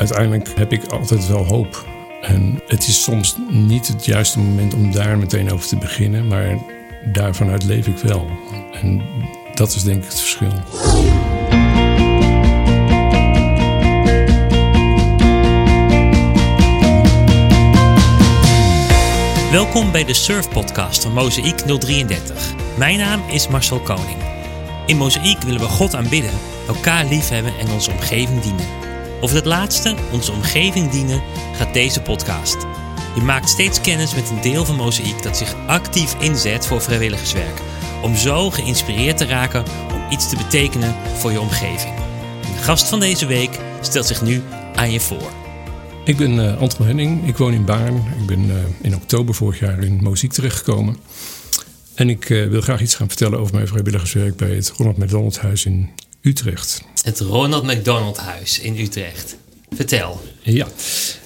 uiteindelijk heb ik altijd wel hoop. En het is soms niet het juiste moment om daar meteen over te beginnen, maar daarvanuit leef ik wel. En dat is denk ik het verschil. Welkom bij de Surf Podcast van Mozaïek 033. Mijn naam is Marcel Koning. In Mozaïek willen we God aanbidden, elkaar liefhebben en onze omgeving dienen. Over het laatste, onze omgeving dienen, gaat deze podcast. Je maakt steeds kennis met een deel van Mozaïek dat zich actief inzet voor vrijwilligerswerk. Om zo geïnspireerd te raken om iets te betekenen voor je omgeving. De gast van deze week stelt zich nu aan je voor. Ik ben uh, Anton Henning, ik woon in Baarn. Ik ben uh, in oktober vorig jaar in Mozaïek terechtgekomen. En ik uh, wil graag iets gaan vertellen over mijn vrijwilligerswerk bij het Ronald McDonald Huis in Utrecht. Het Ronald McDonald Huis in Utrecht. Vertel. Ja,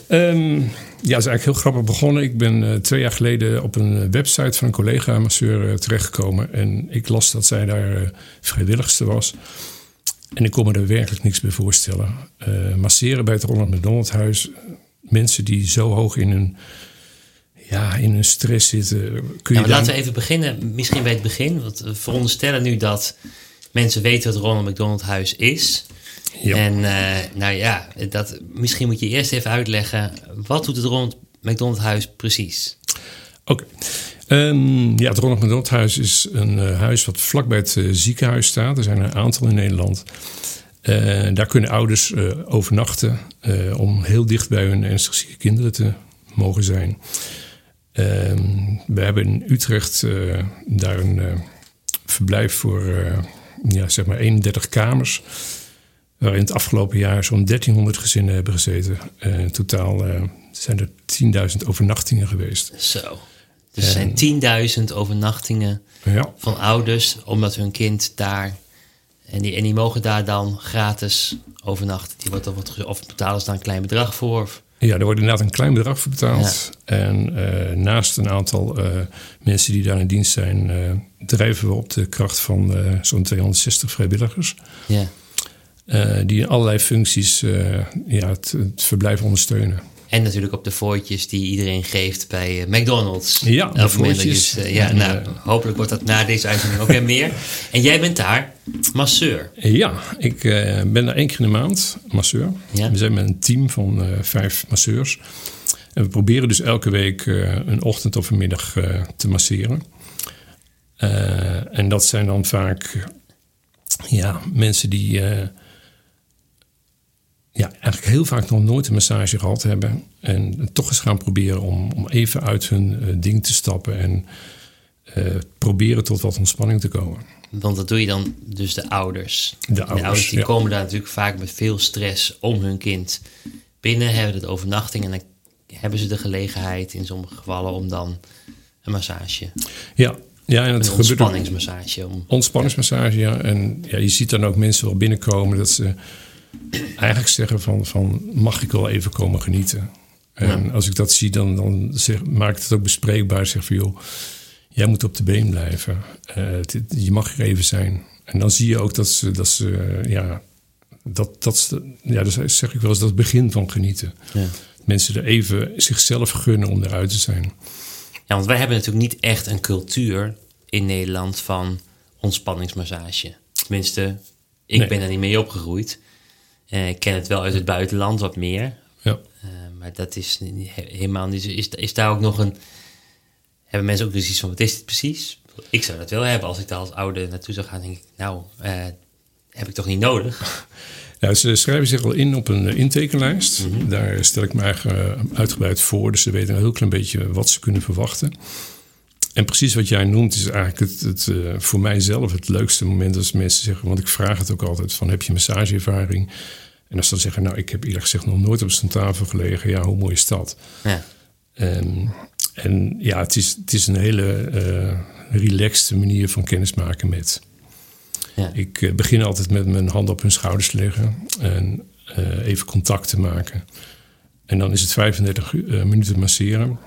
um, ja, is eigenlijk heel grappig begonnen. Ik ben uh, twee jaar geleden op een website van een collega-masseur uh, terechtgekomen. En ik las dat zij daar uh, vrijwilligste was. En ik kon me er werkelijk niks bij voorstellen. masseren bij het Ronald McDonald Huis. Mensen die zo hoog in hun, ja, in hun stress zitten. Kun je ja, Laten we even beginnen, misschien bij het begin. Want we veronderstellen nu dat mensen weten wat Ronald McDonald Huis is. Ja. En uh, nou ja, dat, misschien moet je eerst even uitleggen. Wat doet het Ronald McDonald Huis precies? Oké. Okay. Um, ja, het Ronald McDonald Huis is een uh, huis wat vlakbij het uh, ziekenhuis staat. Er zijn een aantal in Nederland. daar kunnen ouders overnachten om heel dicht bij hun ernstig zieke kinderen te mogen zijn. Ehm, we hebben in Utrecht daar een verblijf voor ja, zeg maar 31 kamers. Waarin het afgelopen jaar zo'n 1300 gezinnen hebben gezeten. Uh, in totaal uh, zijn er 10.000 overnachtingen geweest. Zo. Dus er zijn 10.000 overnachtingen ja. van ouders, omdat hun kind daar. En die, en die mogen daar dan gratis overnachten. Die wordt, of, of betalen ze daar een klein bedrag voor? Of? Ja, er wordt inderdaad een klein bedrag voor betaald. Ja. En uh, naast een aantal uh, mensen die daar in dienst zijn, uh, drijven we op de kracht van zo'n 260 vrijwilligers. Ja. die in allerlei functies ja, het, het, verblijf ondersteunen. En natuurlijk op de voortjes die iedereen geeft bij McDonald's. Ja, de voortjes. Je, ja, nou, hopelijk wordt dat na deze uitzending ook weer meer. En jij bent daar masseur. Ja, ik uh, ben daar één keer in de maand masseur. Ja. We zijn met een team van uh, vijf masseurs. En we proberen dus elke week uh, een ochtend of een middag te masseren. en dat zijn dan vaak ja, mensen die ja, eigenlijk heel vaak nog nooit een massage gehad hebben. En toch eens gaan proberen om, om even uit hun ding te stappen. En proberen tot wat ontspanning te komen. Want dat doe je dan dus de ouders. De ouders, de ouders die ja. komen daar natuurlijk vaak met veel stress om hun kind binnen, hebben het overnachting en dan hebben ze de gelegenheid in sommige gevallen om dan een massage. Ja, ja en het een ontspanningsmassage. Om, ontspanningsmassage, ja. En ja, je ziet dan ook mensen wel binnenkomen dat ze eigenlijk zeggen van, van mag ik wel even komen genieten. En ja. als ik dat zie, dan, dan zeg, maakt het ook bespreekbaar. Zeg van joh, jij moet op de been blijven. Uh, je mag er even zijn. En dan zie je ook dat ze, dat ze ja, dat, dat, ja, dat zeg ik wel eens, dat het begin van genieten. Ja. Mensen er even zichzelf gunnen om eruit te zijn. Ja, want wij hebben natuurlijk niet echt een cultuur in Nederland van ontspanningsmassage. Tenminste, ik Nee. ben er niet mee opgegroeid. Eh, ik ken het wel uit het buitenland wat meer. Ja. Eh, maar dat is helemaal niet zo. Is, is daar ook nog een. Hebben mensen ook dus iets van: wat is dit precies? Ik zou dat wel hebben als ik daar als ouder naartoe zou gaan. Denk ik, nou, eh, heb ik toch niet nodig? Ja, ze schrijven zich al in op een eh, intekenlijst. Mhm. Daar stel ik me eigenlijk eh, uitgebreid voor. Dus ze weten een heel klein beetje wat ze kunnen verwachten. En precies wat jij noemt is eigenlijk het, het, eh, voor mijzelf het leukste moment als mensen zeggen... want ik vraag het ook altijd van heb je massageervaring? En als ze dan zeggen, nou ik heb eerlijk gezegd nog nooit op zo'n tafel gelegen. Ja, hoe mooi is dat? Ja. Ehm, en ja, het is, het is een hele eh relaxte manier van kennismaken met. Ja. Ik eh, begin altijd met mijn hand op hun schouders leggen en eh, even contact te maken. En dan is het 35 u- eh, minuten masseren.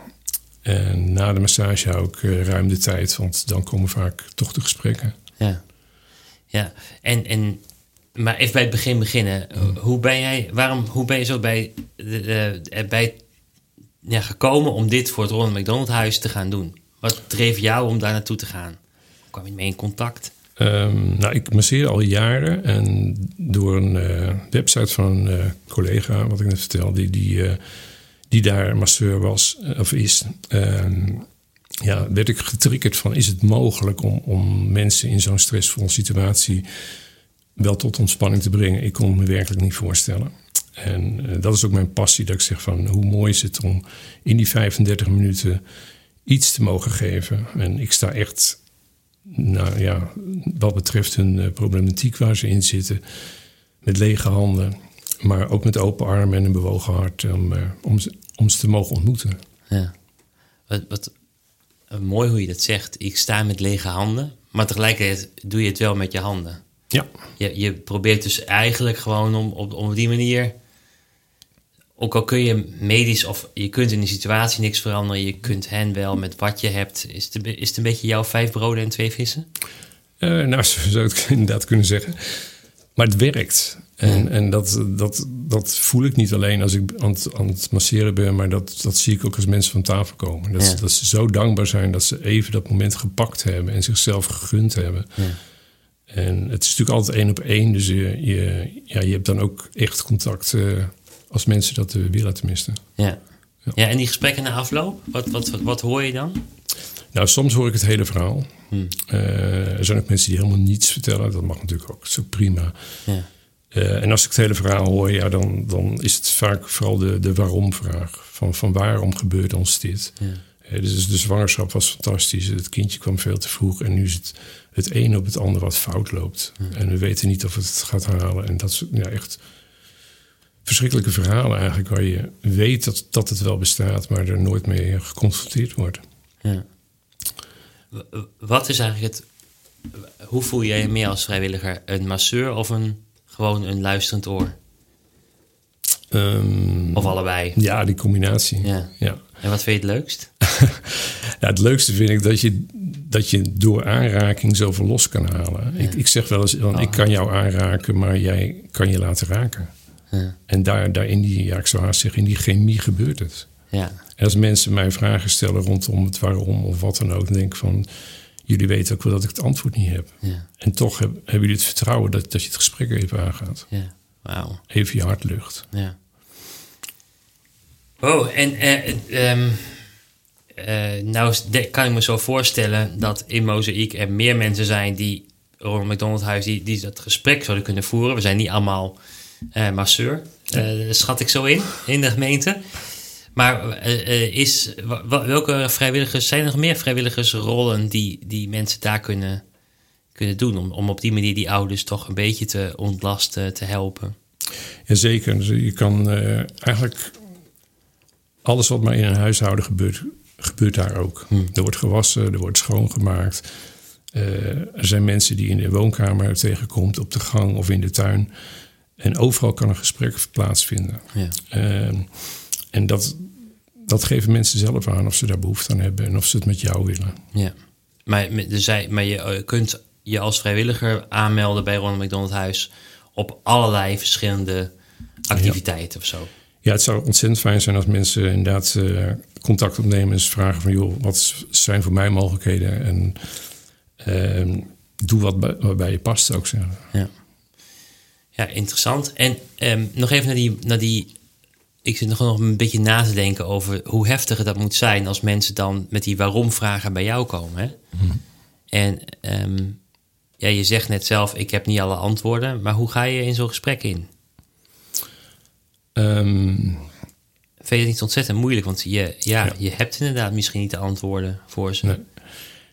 En na de massage hou ik ruim de tijd, want dan komen vaak toch de gesprekken. Ja. ja. En, en maar even bij het begin beginnen. Hoe ben jij, waarom, hoe ben je zo bij, de, de, bij ja, gekomen om dit voor het Ronald McDonald Huis te gaan doen? Wat dreef jou om daar naartoe te gaan? Kwam je mee in contact? Ehm, nou, ik masseer al jaren en door een eh, website van een eh, collega, wat ik net vertelde, die, die, eh, die daar masseur was of is, ehm, ja, werd ik getriggerd van: is het mogelijk om, om mensen in zo'n stressvolle situatie wel tot ontspanning te brengen? Ik kon me werkelijk niet voorstellen. En dat is ook mijn passie, dat ik zeg van hoe mooi is het om in die 35 minuten iets te mogen geven. En ik sta echt nou ja, wat betreft hun eh, problematiek waar ze in zitten, met lege handen, maar ook met open armen en een bewogen hart om, eh, om, ze, om ze te mogen ontmoeten. Ja. Wat mooi hoe je dat zegt. Ik sta met lege handen, maar tegelijkertijd doe je het wel met je handen. Ja. Je, je probeert dus eigenlijk gewoon om op, op die manier ook al kun je medisch of je kunt in de situatie niks veranderen, je kunt hen wel met wat je hebt. Is het, is het een beetje jouw vijf broden en twee vissen? Uh, nou, zo zou ik het inderdaad kunnen zeggen. Maar het werkt. En, en dat, dat, dat voel ik niet alleen als ik aan het, aan het masseren ben, maar dat, dat zie ik ook als mensen van tafel komen. Dat, ze, dat ze zo dankbaar zijn dat ze even dat moment gepakt hebben en zichzelf gegund hebben. Ja. En het is natuurlijk altijd één op één, dus je, je, ja, je hebt dan ook echt contact. Uh, als mensen dat willen tenminste. Ja. ja. Ja. en die gesprekken na afloop, wat, wat, wat, wat, hoor je dan? Nou, soms hoor ik het hele verhaal. Hmm. Uh, er zijn ook mensen die helemaal niets vertellen. Dat mag natuurlijk ook, zo prima. Ja. Uh, en als ik het hele verhaal hoor, ja, dan, dan is het vaak vooral de, de waarom-vraag. Van, van waarom gebeurt ons dit? Ja. Uh, dus de zwangerschap was fantastisch. Het kindje kwam veel te vroeg. En nu is het het een op het ander wat fout loopt. En we weten niet of het het gaat halen. En dat is ja, echt verschrikkelijke verhalen eigenlijk, waar je weet dat, dat het wel bestaat, maar er nooit mee geconfronteerd wordt. Ja. Wat is eigenlijk het. Hoe voel jij je meer als vrijwilliger? Een masseur of een, gewoon een luisterend oor? Um, of allebei? Ja, die combinatie. Ja. ja. En wat vind je het leukst? ja, het leukste vind ik dat je, dat je door aanraking zoveel los kan halen. Ik, ik zeg wel eens, want oh. ik kan jou aanraken, maar jij kan je laten raken. En daar, daar in die, ja, ik zou haast zeggen, in die chemie gebeurt het. Ja. En als mensen mij vragen stellen rondom het waarom of wat dan ook, dan denk ik van, jullie weten ook wel dat ik het antwoord niet heb. Ja. En toch hebben jullie het vertrouwen dat, dat je het gesprek even aangaat. Ja, wauw. Even je hart lucht. Ja. Oh, en uh, um, uh, nou kan ik me zo voorstellen dat in Mozaïek er meer mensen zijn die rond McDonald's huis die, die dat gesprek zouden kunnen voeren. We zijn niet allemaal uh, masseur. Uh, schat ik zo in, in de gemeente. Maar is, welke vrijwilligers, zijn er nog meer vrijwilligersrollen die, die mensen daar kunnen, kunnen doen? Om, om op die manier die ouders toch een beetje te ontlasten, te helpen? Jazeker. Dus je kan eigenlijk alles wat maar in een huishouden gebeurt, gebeurt daar ook. Hm. Er wordt gewassen, er wordt schoongemaakt. er zijn mensen die in de woonkamer tegenkomt, op de gang of in de tuin. En overal kan een gesprek plaatsvinden. Ja. Uh, en dat, dat geven mensen zelf aan of ze daar behoefte aan hebben en of ze het met jou willen. Ja, maar, maar je eh, kunt je als vrijwilliger aanmelden bij Ronald McDonald Huis op allerlei verschillende activiteiten of zo. Ja, het zou ontzettend fijn zijn als mensen inderdaad uh, contact opnemen en vragen van joh, wat zijn voor mij mogelijkheden en uh, doe wat bij, je past, zou ik zeggen. Ja. Ja, interessant. En um, nog even naar die, naar die. Ik zit nog, een beetje na te denken over hoe heftig dat moet zijn als mensen dan met die waarom-vragen bij jou komen. Hè? Mm. En um, ja, je zegt net zelf: ik heb niet alle antwoorden, maar hoe ga je in zo'n gesprek in? Um, Vind je het niet ontzettend moeilijk? Want je, ja, ja, je hebt inderdaad misschien niet de antwoorden voor ze. Nee.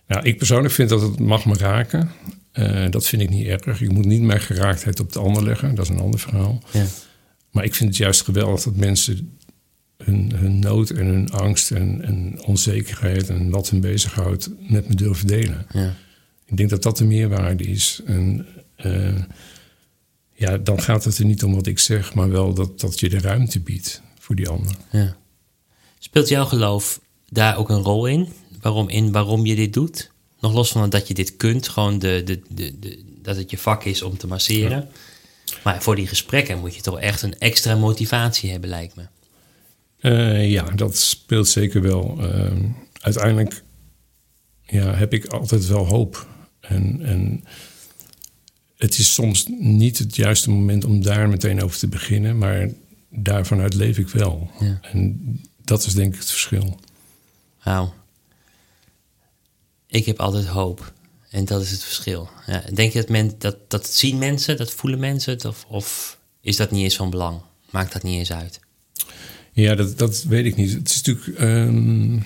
Nou, ik persoonlijk vind dat het mag me raken. Uh, dat vind ik niet erg. Ik moet niet mijn geraaktheid op de ander leggen. Dat is een ander verhaal. Ja. Maar ik vind het juist geweldig dat mensen hun, hun nood en hun angst en, en, onzekerheid en wat hen bezighoudt met me durven delen. Ja. Ik denk dat dat de meerwaarde is. En uh, ja, dan gaat het er niet om wat ik zeg, maar wel dat, dat je de ruimte biedt voor die ander. Ja. Speelt jouw geloof daar ook een rol in? Waarom, in waarom je dit doet? Nog los van dat je dit kunt, gewoon de, de, de, de dat het je vak is om te masseren. Maar voor die gesprekken moet je toch echt een extra motivatie hebben, lijkt me. Uh, ja, dat speelt zeker wel. Uh, uiteindelijk ja, heb ik altijd wel hoop. En, en het is soms niet het juiste moment om daar meteen over te beginnen, maar daarvanuit leef ik wel. Ja. En dat is denk ik het verschil. Wauw. Ik heb altijd hoop. En dat is het verschil. Ja, denk je dat, men, dat dat zien mensen, dat voelen mensen het? Of, of is dat niet eens van belang? Maakt dat niet eens uit? Ja, dat, dat weet ik niet. Het is natuurlijk um,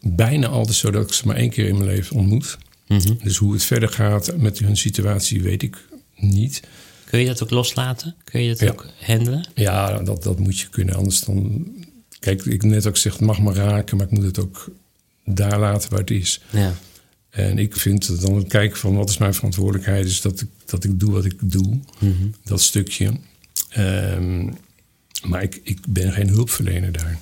bijna altijd zo dat ik ze maar één keer in mijn leven ontmoet. Mhm. Dus hoe het verder gaat met hun situatie, weet ik niet. Kun je dat ook loslaten? Kun je dat ook handelen? Ja, dat, dat moet je kunnen. Anders dan. Kijk, ik net ook zeg, het mag me raken, maar ik moet het ook daar laten waar het is. Ja. En ik vind dat dan kijken van wat is mijn verantwoordelijkheid, is dat ik, dat ik doe wat ik doe. Mhm. Dat stukje. Um, maar ik, ik ben geen hulpverlener daar.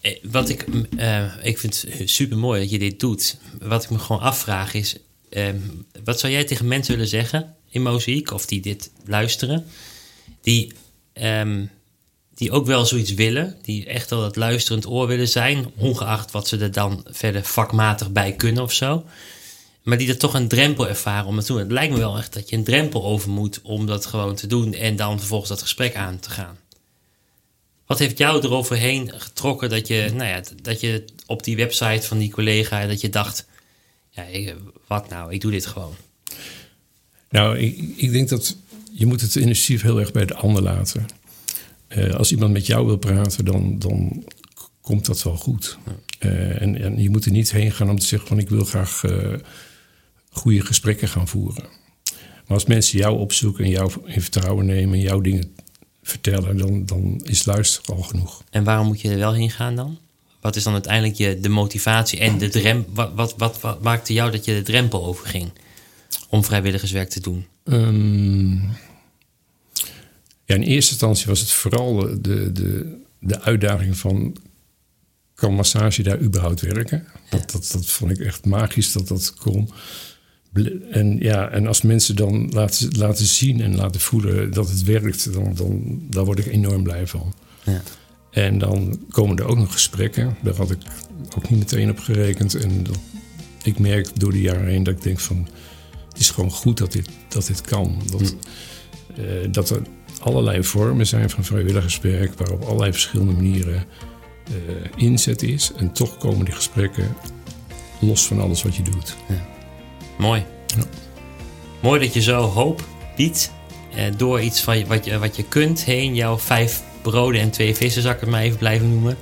Eh, wat ik, uh, ik vind het super mooi dat je dit doet. Wat ik me gewoon afvraag is: uh, wat zou jij tegen mensen willen zeggen in Mozaïek of die dit luisteren, die, um, die ook wel zoiets willen, die echt wel dat luisterend oor willen zijn, ongeacht wat ze er dan verder vakmatig bij kunnen of zo. Maar die er toch een drempel ervaren om het te doen. Het lijkt me wel echt dat je een drempel over moet om dat gewoon te doen en dan vervolgens dat gesprek aan te gaan. Wat heeft jou eroverheen getrokken dat je, nou ja, dat je op die website van die collega, dat je dacht, ja, wat nou, ik doe dit gewoon. Nou, ik, ik denk dat je moet het initiatief heel erg bij de ander laten. Uh, als iemand met jou wil praten, dan, dan komt dat wel goed. Uh, en, en, je moet er niet heen gaan om te zeggen van ik wil graag uh, goede gesprekken gaan voeren. Maar als mensen jou opzoeken en jou in vertrouwen nemen en jouw dingen vertellen, dan, dan is luisteren al genoeg. En waarom moet je er wel heen gaan dan? Wat is dan uiteindelijk je, de motivatie en de drempel? Wat, wat, wat, wat, maakte jou dat je de drempel overging om vrijwilligerswerk te doen? Um, ja, in eerste instantie was het vooral de, de, de uitdaging van... kan massage daar überhaupt werken? Dat, dat, dat vond ik echt magisch dat dat kon. En, ja, en als mensen dan laten, laten zien en laten voelen dat het werkt, dan, dan daar word ik enorm blij van. Ja. En dan komen er ook nog gesprekken. Daar had ik ook niet meteen op gerekend. En dat, ik merk door de jaren heen dat ik denk van... het is gewoon goed dat dit, dat dit kan. Dat, hm. uh, dat er allerlei vormen zijn van vrijwilligerswerk... waarop allerlei verschillende manieren uh, inzet is. En toch komen die gesprekken los van alles wat je doet. Ja. Mooi. Ja. Mooi dat je zo hoop biedt. Eh, door iets van wat je, wat je kunt heen. Jouw vijf broden en twee vissen, zal ik het maar even blijven noemen.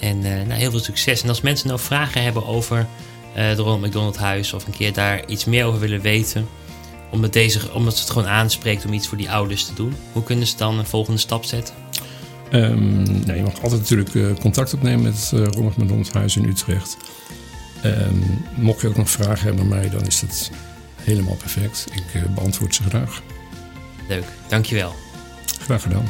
En uh, nou, heel veel succes. En als mensen nou vragen hebben over uh, de Ronald McDonald Huis... of een keer daar iets meer over willen weten... Omdat, deze, omdat ze het gewoon aanspreekt om iets voor die ouders te doen... hoe kunnen ze dan een volgende stap zetten? Um, nee, je mag altijd natuurlijk uh, contact opnemen met uh, Ronald McDonald Huis in Utrecht... Um, mocht je ook nog vragen hebben bij mij, dan is het helemaal perfect. Ik uh, beantwoord ze graag. Leuk, dankjewel. Graag gedaan.